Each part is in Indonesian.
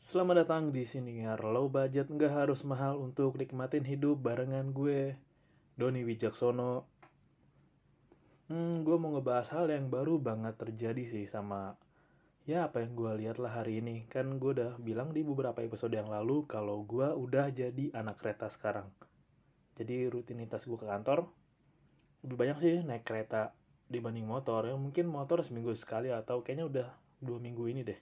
Selamat datang di sini Low budget nggak harus mahal untuk nikmatin hidup barengan gue, Doni Wijaksono. Hmm, gue mau ngebahas hal yang baru banget terjadi sih sama ya apa yang gue lihat lah hari ini. Kan gue udah bilang di beberapa episode yang lalu kalau gue udah jadi anak kereta sekarang. Jadi rutinitas gue ke kantor lebih banyak sih naik kereta dibanding motor. Ya mungkin motor seminggu sekali atau kayaknya udah dua minggu ini deh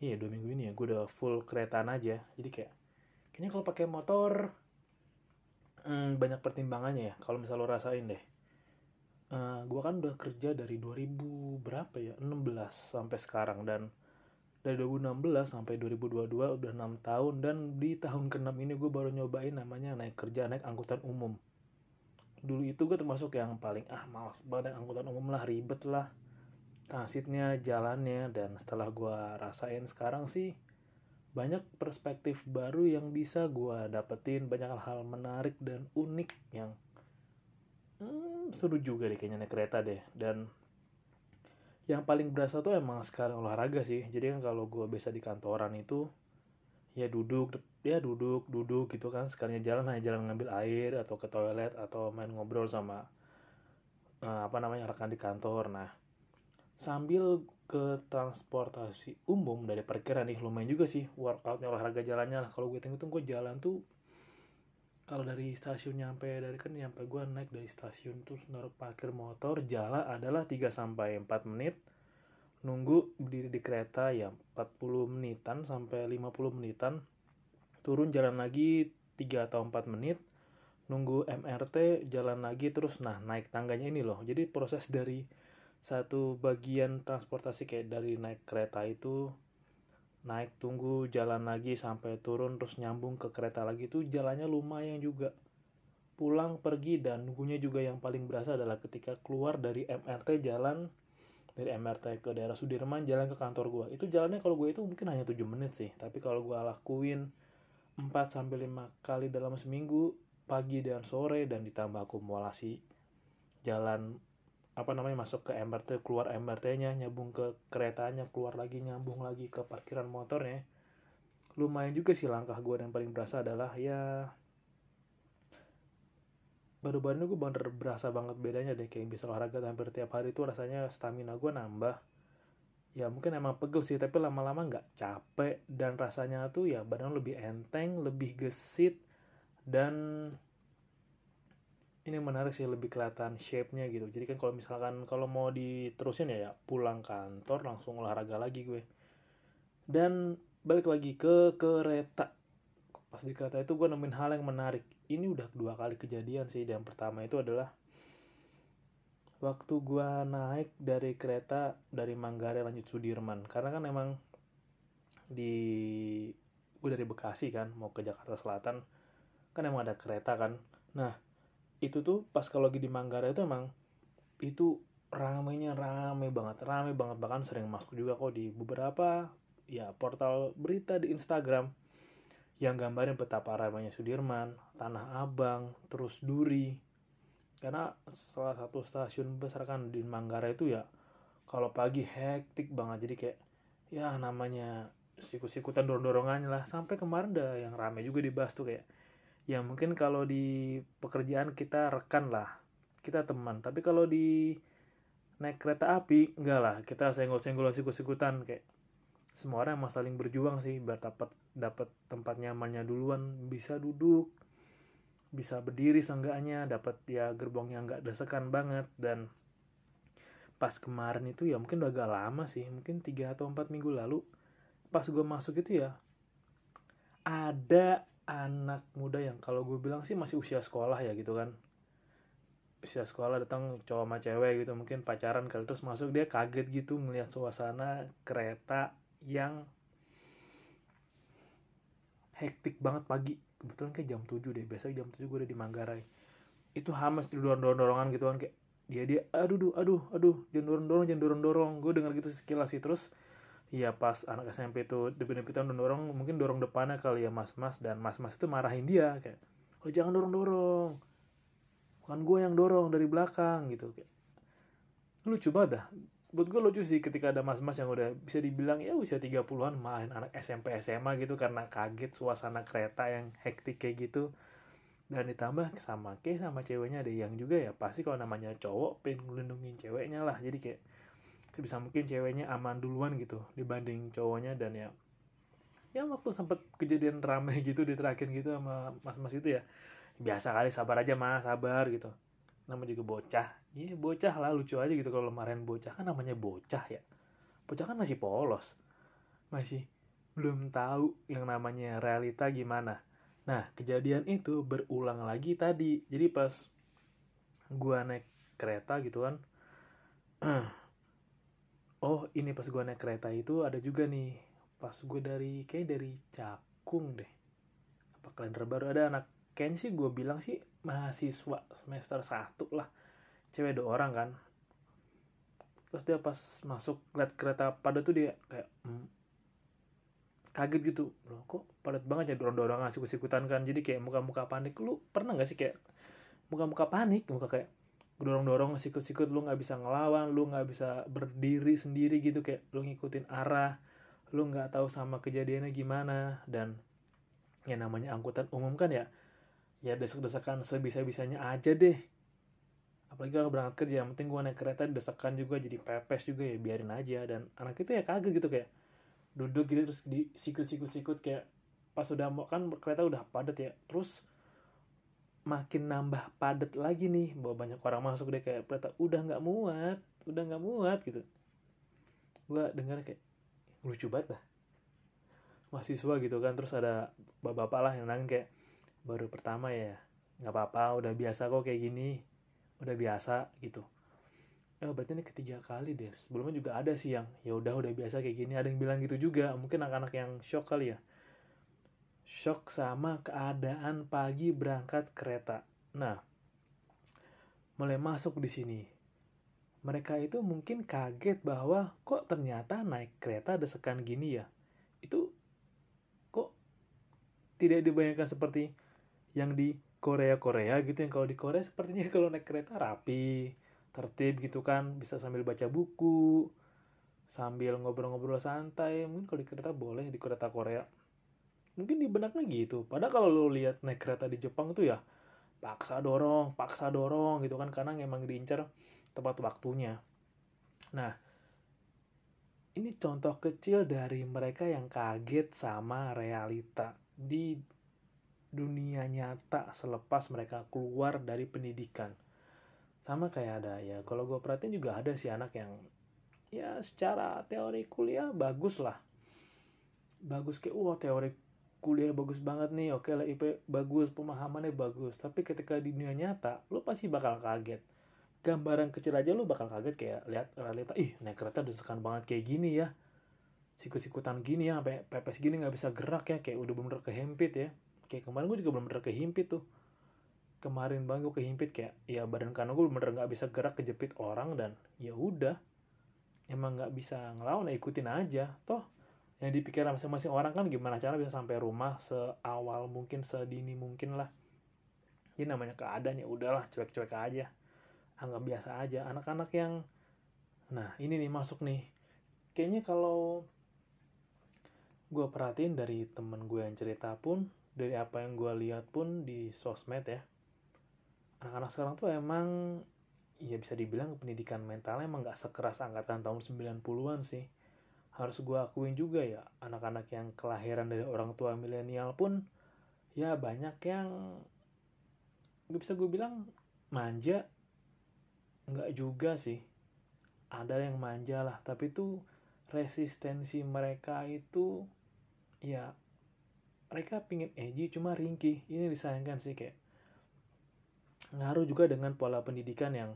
iya dua minggu ini ya gue udah full keretaan aja. Jadi kayak kayaknya kalau pakai motor hmm, banyak pertimbangannya ya kalau misal lo rasain deh. Uh, eh, gue kan udah kerja dari 2000 berapa ya? 16 sampai sekarang. Dan dari 2016 sampai 2022 udah 6 tahun. Dan di tahun ke-6 ini gue baru nyobain namanya naik kerja naik angkutan umum. Dulu itu gue termasuk yang paling ah malas banget angkutan umum lah ribet lah transitnya jalannya dan setelah gue rasain sekarang sih banyak perspektif baru yang bisa gue dapetin banyak hal-hal menarik dan unik yang hmm, seru juga deh kayaknya naik kereta deh. Dan yang paling berasa tuh emang sekali olahraga sih. Jadi kan kalau gue biasa di kantoran itu ya duduk ya duduk duduk gitu kan. Sekalinya jalan hanya jalan ngambil air atau ke toilet atau main ngobrol sama uh, apa namanya rekan di kantor. Nah sambil ke transportasi umum dari parkiran nih lumayan juga sih workoutnya olahraga jalannya lah. Kalau gue tengok tuh gue jalan tuh kalau dari stasiun nyampe dari kan nyampe gue naik dari stasiun terus naruh parkir motor jalan adalah 3 sampai 4 menit. Nunggu berdiri di kereta ya 40 menitan sampai 50 menitan. Turun jalan lagi 3 atau 4 menit. Nunggu MRT jalan lagi terus. Nah naik tangganya ini loh. Jadi proses dari satu bagian transportasi kayak dari naik kereta itu naik tunggu jalan lagi sampai turun terus nyambung ke kereta lagi itu jalannya lumayan juga. Pulang pergi dan nunggunya juga yang paling berasa adalah ketika keluar dari MRT jalan dari MRT ke daerah Sudirman jalan ke kantor gue itu jalannya kalau gue itu mungkin hanya 7 menit sih tapi kalau gue lakuin 4 sampai 5 kali dalam seminggu pagi dan sore dan ditambah akumulasi jalan apa namanya masuk ke MRT keluar MRT-nya nyambung ke keretanya keluar lagi nyambung lagi ke parkiran motornya. Lumayan juga sih langkah gue dan paling berasa adalah ya baru-baru ini gue bener berasa banget bedanya deh kayak bisa olahraga hampir tiap hari itu rasanya stamina gue nambah. Ya mungkin emang pegel sih tapi lama-lama nggak capek dan rasanya tuh ya badan lebih enteng lebih gesit dan ini menarik sih lebih kelihatan shape-nya gitu. Jadi kan kalau misalkan kalau mau diterusin ya, ya pulang kantor langsung olahraga lagi gue. Dan balik lagi ke kereta. Pas di kereta itu gue nemuin hal yang menarik. Ini udah dua kali kejadian sih. Dan pertama itu adalah waktu gue naik dari kereta dari Manggarai lanjut Sudirman. Karena kan emang di gue dari Bekasi kan mau ke Jakarta Selatan kan emang ada kereta kan. Nah itu tuh pas kalau lagi di Manggarai itu emang itu ramenya rame banget rame banget. Bahkan sering masuk juga kok di beberapa ya portal berita di Instagram yang gambarin betapa ramenya Sudirman, Tanah Abang, terus Duri. Karena salah satu stasiun besar kan di Manggarai itu ya kalau pagi hektik banget. Jadi kayak ya namanya sikut-sikutan dorong-dorongannya lah. Sampai kemarin udah yang rame juga dibahas tuh kayak ya mungkin kalau di pekerjaan kita rekan lah kita teman. Tapi kalau di naik kereta api enggak lah. Kita senggol-senggol sikut-sikutan. Kayak semua orang emang saling berjuang sih biar dapat dapat tempat nyamannya duluan. Bisa duduk bisa berdiri seenggaknya dapat ya gerbong yang enggak desekan banget. Dan pas kemarin itu ya mungkin udah agak lama sih mungkin tiga atau empat minggu lalu pas gue masuk itu ya ada anak muda yang kalau gue bilang sih masih usia sekolah ya gitu kan. Usia sekolah datang cowok sama cewek gitu mungkin pacaran kali terus masuk dia kaget gitu ngelihat suasana kereta yang hektik banget pagi. Kebetulan kayak jam 7 deh biasa jam 7 gue udah di Manggarai. Itu hamas di dorong dorongan gitu kan kayak dia dia aduh aduh aduh jangan dorong dorong jangan dorong dorong gue dengar gitu sekilas sih terus Iya pas anak SMP itu depit-depitan dorong mungkin dorong depannya kali ya mas-mas dan mas-mas itu marahin dia kayak lo jangan dorong-dorong. Bukan gue yang dorong dari belakang gitu kayak. Lucu banget dah. Buat gue lucu sih ketika ada mas-mas yang udah bisa dibilang ya usia 30-an malahin anak SMP SMA gitu karena kaget suasana kereta yang hektik kayak gitu. Dan ditambah sama kayak sama ceweknya ada yang juga ya pasti kalau namanya cowok pengen ngelindungin ceweknya lah. Jadi kayak sebisa mungkin ceweknya aman duluan gitu dibanding cowoknya dan ya ya waktu sempet kejadian ramai gitu diterakin gitu sama mas-mas itu ya biasa kali sabar aja mas sabar gitu. Nama juga bocah. Iya bocah lah lucu aja gitu kalau marahin bocah. Kan namanya bocah ya. Bocah kan masih polos. Masih belum tahu yang namanya realita gimana. Nah kejadian itu berulang lagi tadi. Jadi pas gua naik kereta gitu kan oh ini pas gua naik kereta itu ada juga nih. Pas gue dari kayak dari Cakung deh. Apa kalender baru? Ada anak kayaknya sih gue bilang sih mahasiswa semester 1 lah. Cewek dua orang kan. Terus dia pas masuk lihat kereta padat tuh dia kayak hmm, kaget gitu. Bro kok padat banget ya? Dorong-dorongan sikut-sikutan kan. Jadi kayak muka-muka panik. Lu pernah gak sih kayak muka-muka panik? Muka kayak dorong-dorong sikut-sikut lu nggak bisa ngelawan lu nggak bisa berdiri sendiri gitu. Kayak lu ngikutin arah lu nggak tahu sama kejadiannya gimana. Dan ya namanya angkutan umum kan ya ya desak-desakan sebisa-bisanya aja deh. Apalagi kalau berangkat kerja yang penting gue naik kereta desakan juga jadi pepes juga ya biarin aja. Dan anak itu ya kaget gitu kayak duduk gitu terus di sikut-sikut-sikut kayak pas udah mau kan kereta udah padat ya. Terus makin nambah padat lagi nih bahwa banyak orang masuk deh kayak kereta udah nggak muat udah nggak muat gitu. Gue dengar kayak lucu banget dah. Mahasiswa gitu kan terus ada bapak-bapak lah yang nangis kayak baru pertama ya? Nggak apa-apa udah biasa kok kayak gini udah biasa gitu. Eh berarti ini ketiga kali deh. Sebelumnya juga ada sih yang ya udah udah biasa kayak gini. Ada yang bilang gitu juga mungkin anak-anak yang shock kali ya shock sama keadaan pagi berangkat kereta. Nah, mulai masuk di sini. Mereka itu mungkin kaget bahwa kok ternyata naik kereta desekan gini ya. Itu kok tidak dibayangkan seperti yang di Korea-Korea gitu yang kalau di Korea sepertinya kalau naik kereta rapi, tertib gitu kan, bisa sambil baca buku, sambil ngobrol-ngobrol santai. Mungkin kalau di kereta boleh di kereta Korea mungkin di benaknya gitu. Padahal kalau lo lihat naik kereta di Jepang tuh ya paksa dorong paksa dorong gitu kan. Karena emang diincar tepat waktunya. Nah ini contoh kecil dari mereka yang kaget sama realita di dunia nyata selepas mereka keluar dari pendidikan. Sama kayak ada ya kalau gue perhatiin juga ada sih anak yang ya secara teori kuliah bagus lah bagus kayak wah teori kuliah bagus banget nih oke lah IP bagus pemahamannya bagus. Tapi ketika di dunia nyata lo pasti bakal kaget. Gambaran kecil aja lo bakal kaget kayak lihat realita ih naik kereta desakan banget kayak gini ya. Sikut-sikutan gini ya sampai pepes gini nggak bisa gerak ya kayak udah bener kehimpit ya. Kayak kemarin gue juga belum bener kehimpit tuh. Kemarin bang gue kehimpit kayak ya badan kanan gue bener nggak bisa gerak kejepit orang dan ya udah. Emang nggak bisa ngelawan ya ikutin aja. Toh yang dipikirkan masing-masing orang kan gimana cara bisa sampai rumah seawal mungkin sedini mungkin lah. Jadi namanya keadaan ya udahlah cuek-cuek aja. Anggap biasa aja. Anak-anak yang nah ini nih masuk nih. Kayaknya kalau gue perhatiin dari temen gue yang cerita pun dari apa yang gue lihat pun di sosmed ya anak-anak sekarang tuh emang ya bisa dibilang pendidikan mentalnya emang gak sekeras angkatan tahun 90-an sih harus gue akuin juga ya anak-anak yang kelahiran dari orang tua milenial pun ya banyak yang gak bisa gue bilang manja. Nggak juga sih. Ada yang manja lah tapi tuh resistensi mereka itu ya mereka pingin edgy cuma ringkih. Ini disayangkan sih kayak ngaruh juga dengan pola pendidikan yang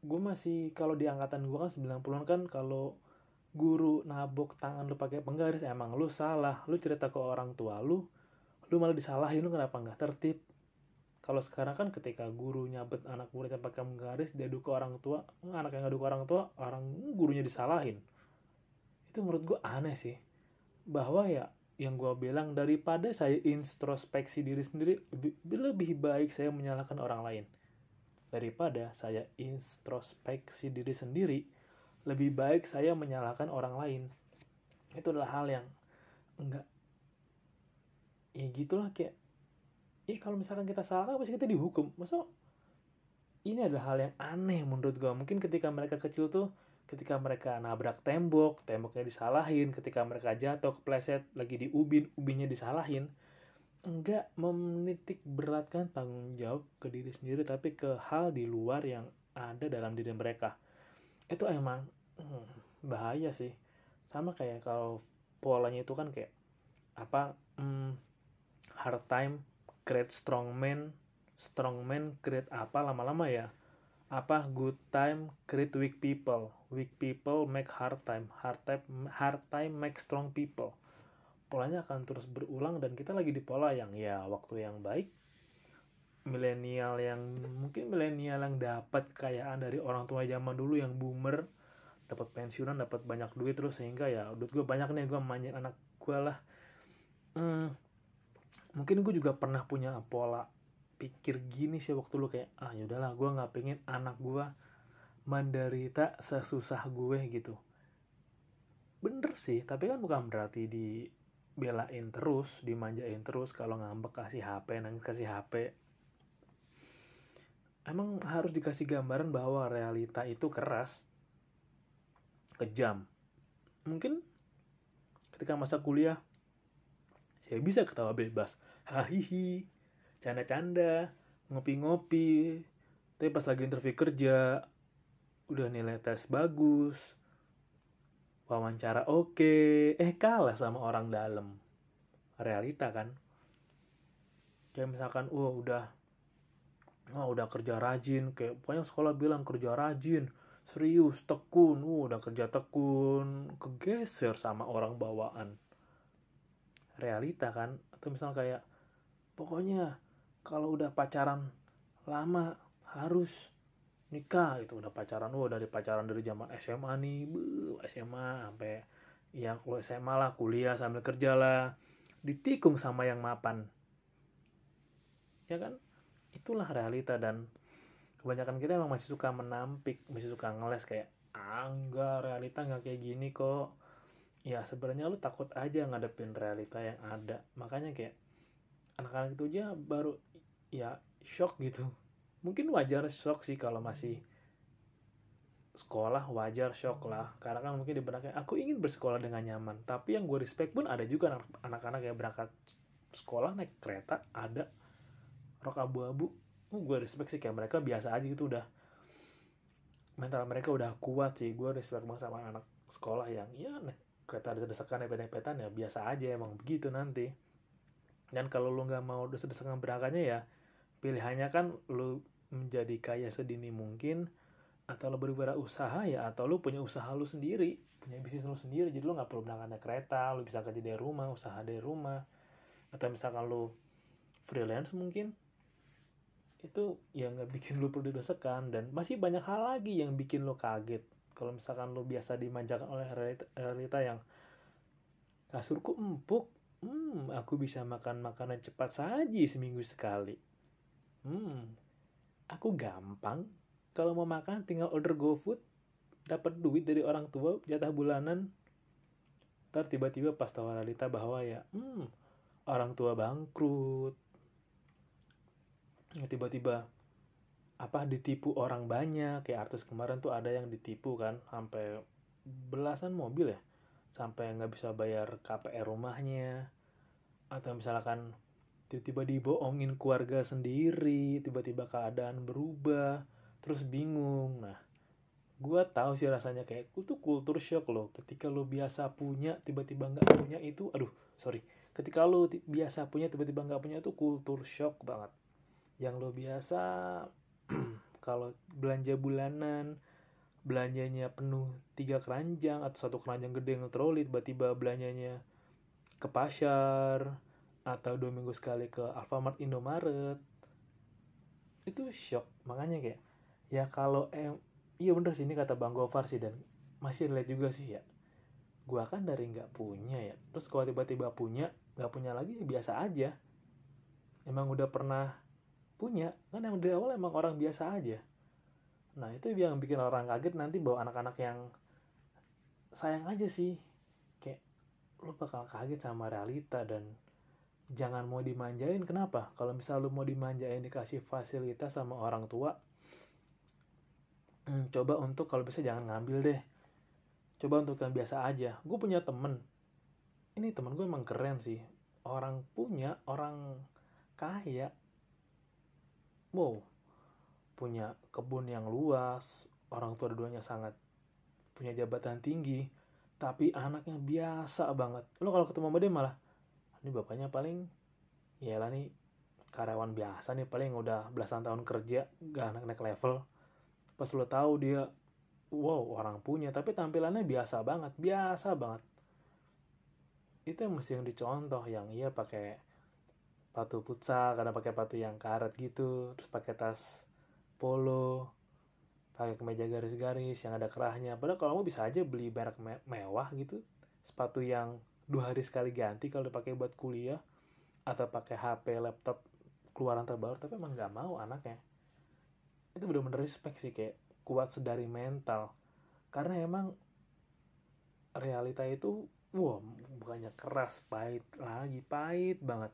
gue masih kalau di angkatan gue kan 90-an kan kalau guru nabok tangan lu pakai penggaris emang lu salah. Lu cerita ke orang tua lu lu malah disalahin lu kenapa nggak tertib? Kalau sekarang kan ketika guru nyabet anak muridnya pakai penggaris dia ke orang tua anak yang ngadu ke orang tua orang gurunya disalahin. Itu menurut gue aneh sih. Bahwa ya yang gue bilang daripada saya introspeksi diri sendiri lebih, lebih baik saya menyalahkan orang lain. Daripada saya introspeksi diri sendiri lebih baik saya menyalahkan orang lain. Itu adalah hal yang enggak ya gitulah kayak ya kalau misalkan kita salah pasti kita dihukum? Masa ini adalah hal yang aneh menurut gue mungkin ketika mereka kecil tuh ketika mereka nabrak tembok temboknya disalahin ketika mereka jatuh kepleset lagi di ubin ubinnya disalahin enggak menitik beratkan tanggung jawab ke diri sendiri tapi ke hal di luar yang ada dalam diri mereka itu emang hmm, bahaya sih. Sama kayak kalau polanya itu kan kayak apa hmm, hard time create strong man strong man create apa lama-lama ya apa good time create weak people. Weak people make hard time. Hard time hard time make strong people. Polanya akan terus berulang dan kita lagi di pola yang ya waktu yang baik milenial yang mungkin milenial yang dapat kekayaan dari orang tua zaman dulu yang boomer dapat pensiunan dapat banyak duit terus sehingga ya duit gue banyak nih gue manjain anak gue lah. Hmm, mungkin gue juga pernah punya pola pikir gini sih waktu lu kayak ah yaudahlah gue nggak pengen anak gue menderita sesusah gue gitu. Bener sih tapi kan bukan berarti dibelain terus dimanjain terus kalau ngambek kasih HP nangis kasih HP emang harus dikasih gambaran bahwa realita itu keras, kejam. Mungkin ketika masa kuliah, saya bisa ketawa bebas. Hahihi, canda-canda, ngopi-ngopi. Tapi pas lagi interview kerja, udah nilai tes bagus, wawancara oke, eh kalah sama orang dalam. Realita kan. Kayak misalkan, oh udah oh, udah kerja rajin. Kayak pokoknya sekolah bilang kerja rajin serius tekun. Uh, udah kerja tekun. Kegeser sama orang bawaan. Realita kan? Atau misalnya kayak pokoknya kalau udah pacaran lama harus nikah. Itu udah pacaran. Uh dari pacaran dari zaman SMA nih. Bu SMA sampai ya kalau SMA lah kuliah sambil kerja lah. Ditikung sama yang mapan. Ya kan itulah realita dan kebanyakan kita emang masih suka menampik masih suka ngeles kayak ah realita nggak kayak gini kok. Ya sebenarnya lu takut aja ngadepin realita yang ada. Makanya kayak anak-anak itu aja baru ya shock gitu. Mungkin wajar shock sih kalau masih sekolah wajar shock lah. Karena kan mungkin di benaknya aku ingin bersekolah dengan nyaman. Tapi yang gue respect pun ada juga anak-anak yang berangkat sekolah naik kereta ada rok abu-abu. Oh, gue respect sih kayak mereka biasa aja gitu udah. Mental mereka udah kuat sih. Gue respect banget sama anak sekolah yang ya kereta ada desakan nepet-nepetan ya biasa aja emang begitu nanti. Dan kalau lu nggak mau desak-desakan berangkatnya ya pilihannya kan lu menjadi kaya sedini mungkin atau lo berwirausaha ya atau lu punya usaha lu sendiri punya bisnis lu sendiri. Jadi lu nggak perlu berangkat kereta lu bisa kerja dari rumah usaha dari rumah. Atau misalkan lu freelance mungkin itu ya nggak bikin lo perlu didosakan dan masih banyak hal lagi yang bikin lo kaget. Kalau misalkan lo biasa dimanjakan oleh realita, realita yang kasurku empuk. Hmm aku bisa makan makanan cepat saji seminggu sekali. Hmm aku gampang. Kalau mau makan tinggal order GoFood. Dapat duit dari orang tua jatah bulanan. Ntar tiba-tiba pas tahu realita bahwa ya hmm orang tua bangkrut tiba-tiba apa ditipu orang banyak. Kayak artis kemarin tuh ada yang ditipu kan sampai belasan mobil ya. Sampai nggak bisa bayar KPR rumahnya. Atau misalkan tiba-tiba dibohongin keluarga sendiri tiba-tiba keadaan berubah terus bingung. Nah gue tahu sih rasanya kayak itu kultur shock loh. Ketika lo biasa punya tiba-tiba nggak punya itu aduh sorry. Ketika lo biasa punya tiba-tiba nggak punya itu kultur shock banget yang lo biasa kalau belanja bulanan belanjanya penuh tiga keranjang atau satu keranjang gede yang troli tiba-tiba belanjanya ke pasar atau dua minggu sekali ke Alfamart Indomaret itu shock. Makanya kayak ya kalau em iya bener sih ini kata Bang Gofar sih dan masih relate juga sih ya. Gua kan dari nggak punya ya. Terus kalau tiba-tiba punya nggak punya lagi biasa aja. Emang udah pernah punya. Kan yang dari awal emang orang biasa aja. Nah itu yang bikin orang kaget nanti bahwa anak-anak yang sayang aja sih. Kayak lo bakal kaget sama realita dan jangan mau dimanjain. Kenapa? Kalau misal lo mau dimanjain dikasih fasilitas sama orang tua hmm, coba untuk kalau bisa jangan ngambil deh. Coba untuk yang biasa aja. Gue punya temen. Ini temen gue emang keren sih. Orang punya orang kaya wow punya kebun yang luas orang tua duanya sangat punya jabatan tinggi tapi anaknya biasa banget. Lo kalau ketemu sama dia malah ini bapaknya paling ya lah nih karyawan biasa nih paling udah belasan tahun kerja gak anak naik level. Pas lo tahu dia wow orang punya tapi tampilannya biasa banget biasa banget. Itu yang mesti yang dicontoh yang iya pakai sepatu futsal karena pakai sepatu yang karet gitu terus pakai tas polo pakai kemeja garis-garis yang ada kerahnya. Padahal kalau mau bisa aja beli merek me mewah gitu sepatu yang dua hari sekali ganti kalau dipakai buat kuliah atau pakai HP laptop keluaran terbaru tapi emang nggak mau anaknya. Itu bener-bener respect sih kayak kuat sedari mental. Karena emang realita itu wah bukannya keras pahit lagi pahit banget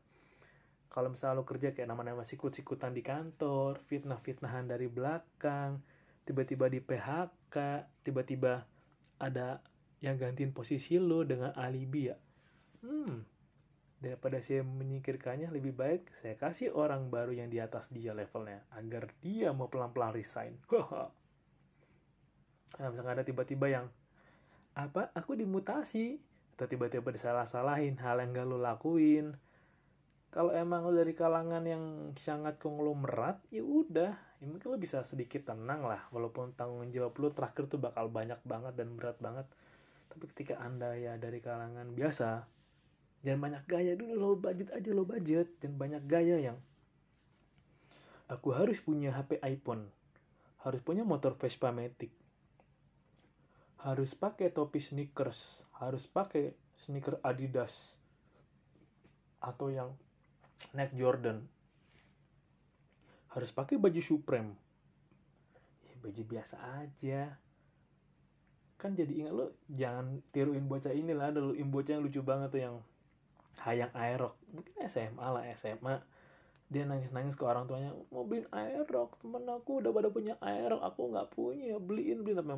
kalau misalnya lo kerja kayak nama-nama sikut-sikutan di kantor fitnah-fitnahan dari belakang tiba-tiba di PHK, tiba-tiba ada yang gantiin posisi lo dengan alibi ya. Hmm, daripada saya menyingkirkannya lebih baik saya kasih orang baru yang di atas dia levelnya agar dia mau pelan-pelan resign. nah, misalnya ada tiba-tiba yang apa aku dimutasi atau tiba-tiba disalah-salahin hal yang gak lo lakuin kalau emang lo dari kalangan yang sangat konglomerat ya udah. Ya mungkin lo bisa sedikit tenang lah walaupun tanggung jawab lo terakhir tuh bakal banyak banget dan berat banget. Tapi ketika anda ya dari kalangan biasa jangan banyak gaya dulu lo budget aja lo budget. Dan banyak gaya yang aku harus punya HP iPhone harus punya motor Vespa Matic harus pakai topi sneakers harus pakai sneaker Adidas atau yang Nike Jordan. Harus pakai baju Supreme. Ya, baju biasa aja. Kan jadi ingat lo jangan tiruin bocah ini lah ada bocah yang lucu banget tuh yang hayang aerok mungkin SMA lah SMA dia nangis-nangis ke orang tuanya mau beliin aerok temen aku udah pada punya aerok aku nggak punya beliin beliin. Tapi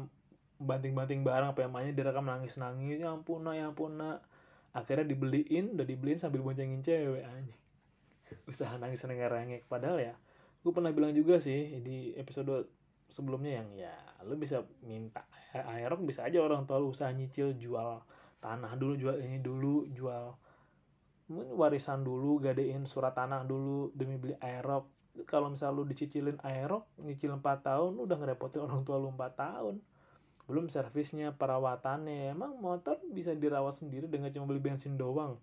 banting-banting barang apa yang mainnya direkam nangis-nangis ya ampun nak ya ampun nak. Akhirnya dibeliin udah dibeliin sambil boncengin cewek anjing usaha nangis nengek padahal ya gue pernah bilang juga sih di episode sebelumnya yang ya lu bisa minta aerok bisa aja orang tua lu usaha nyicil jual tanah dulu jual ini dulu jual mungkin warisan dulu gadein surat tanah dulu demi beli aerok kalau misal lu dicicilin aerok nyicil 4 tahun lu udah ngerepotin orang tua lu 4 tahun. Belum servisnya perawatannya. Emang motor bisa dirawat sendiri dengan cuma beli bensin doang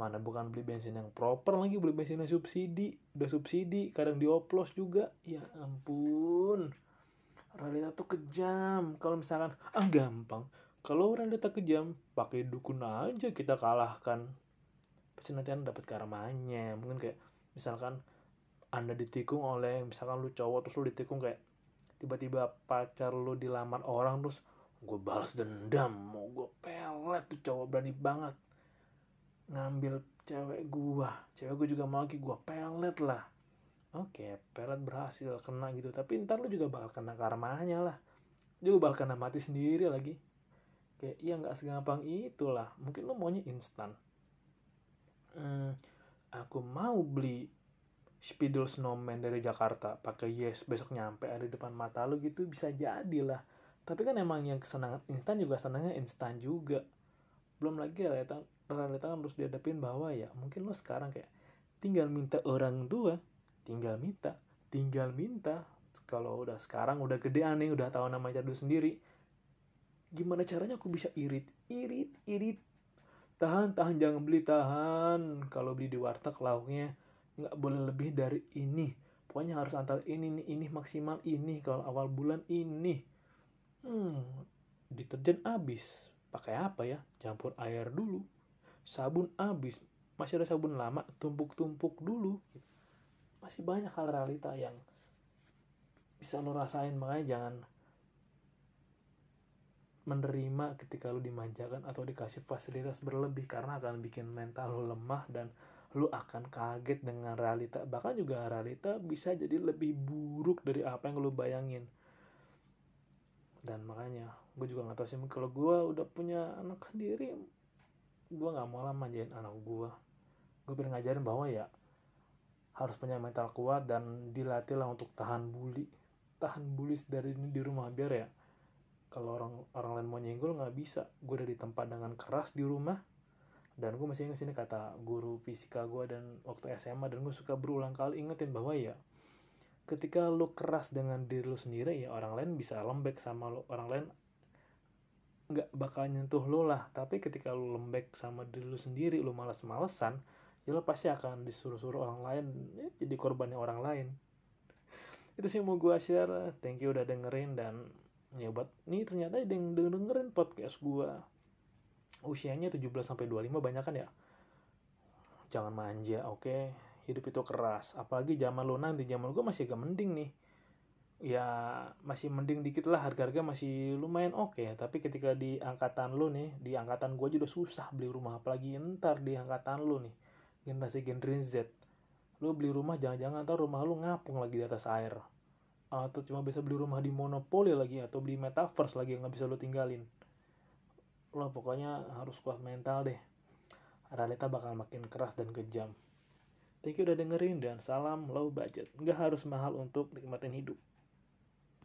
mana bukan beli bensin yang proper lagi beli bensin yang subsidi. Udah subsidi kadang dioplos juga. Ya ampun. Realita tuh kejam. Kalau misalkan ah gampang. Kalau realita kejam pakai dukun aja kita kalahkan. Pasti nanti anda dapat karmanya. Mungkin kayak misalkan anda ditikung oleh misalkan lu cowok terus lu ditikung kayak tiba-tiba pacar lu dilamar orang terus gue balas dendam. Mau gue pelet tuh cowok berani banget ngambil cewek gua. Cewek gua juga mau lagi gua pelet lah. Oke pelet berhasil kena gitu. Tapi ntar lu juga bakal kena karmanya lah. Juga bakal kena mati sendiri lagi. Kayak ya nggak segampang itulah mungkin lu maunya instan. Hmm, aku mau beli spidol snowman dari Jakarta. Pakai yes besok nyampe ada di depan mata lu gitu bisa jadi lah. Tapi kan emang yang kesenangan instan juga senangnya instan juga. Belum lagi realita realita harus dihadapin bahwa ya mungkin lo sekarang kayak tinggal minta orang tua tinggal minta tinggal minta. Kalau udah sekarang udah gede aneh udah tahu nama jadul sendiri gimana caranya aku bisa irit irit irit? Tahan tahan jangan beli tahan. Kalau beli di warteg lauknya nggak boleh lebih dari ini. Pokoknya harus antar ini nih ini maksimal ini. Kalau awal bulan ini. Hmm deterjen habis. Pakai apa ya? Campur air dulu sabun habis. Masih ada sabun lama tumpuk-tumpuk dulu. Masih banyak hal realita yang bisa lo rasain. Makanya jangan menerima ketika lu dimanjakan atau dikasih fasilitas berlebih karena akan bikin mental lu lemah dan lu akan kaget dengan realita. Bahkan juga realita bisa jadi lebih buruk dari apa yang lu bayangin. Dan makanya gue juga nggak tahu sih kalau gue udah punya anak sendiri gue nggak mau lah manjain anak gue gue pengen ngajarin bahwa ya harus punya mental kuat dan dilatih lah untuk tahan bully. Tahan bully dari ini di rumah biar ya kalau orang orang lain mau nyenggol nggak bisa. Gue udah ditempa dengan keras di rumah dan gue masih ingat sini kata guru fisika gue dan waktu SMA dan gue suka berulang kali ingetin bahwa ya ketika lu keras dengan diri lu sendiri ya orang lain bisa lembek sama lu orang lain nggak bakal nyentuh lu lah. Tapi ketika lu lembek sama diri lu sendiri lu malas-malesan ya lu pasti akan disuruh-suruh orang lain ya, jadi korbannya orang lain. Itu sih mau gue share. Thank you udah dengerin dan ya buat nih ternyata ada yang dengerin podcast gue usianya 17 sampai 25 banyak kan ya? Jangan manja oke? Okay? hidup itu keras. Apalagi zaman lo nanti zaman gue masih agak mending nih ya masih mending dikit lah harga-harga masih lumayan oke. Okay. tapi ketika di angkatan lo nih di angkatan gue udah susah beli rumah. Apalagi ntar di angkatan lo nih generasi generasi Z. Lo beli rumah jangan-jangan ntar rumah lo ngapung lagi di atas air. Atau cuma bisa beli rumah di monopoli lagi atau beli metaverse lagi yang nggak bisa lo tinggalin. Lo pokoknya harus kuat mental deh. Realita bakal makin keras dan kejam. Thank you udah dengerin dan salam low budget. Nggak harus mahal untuk nikmatin hidup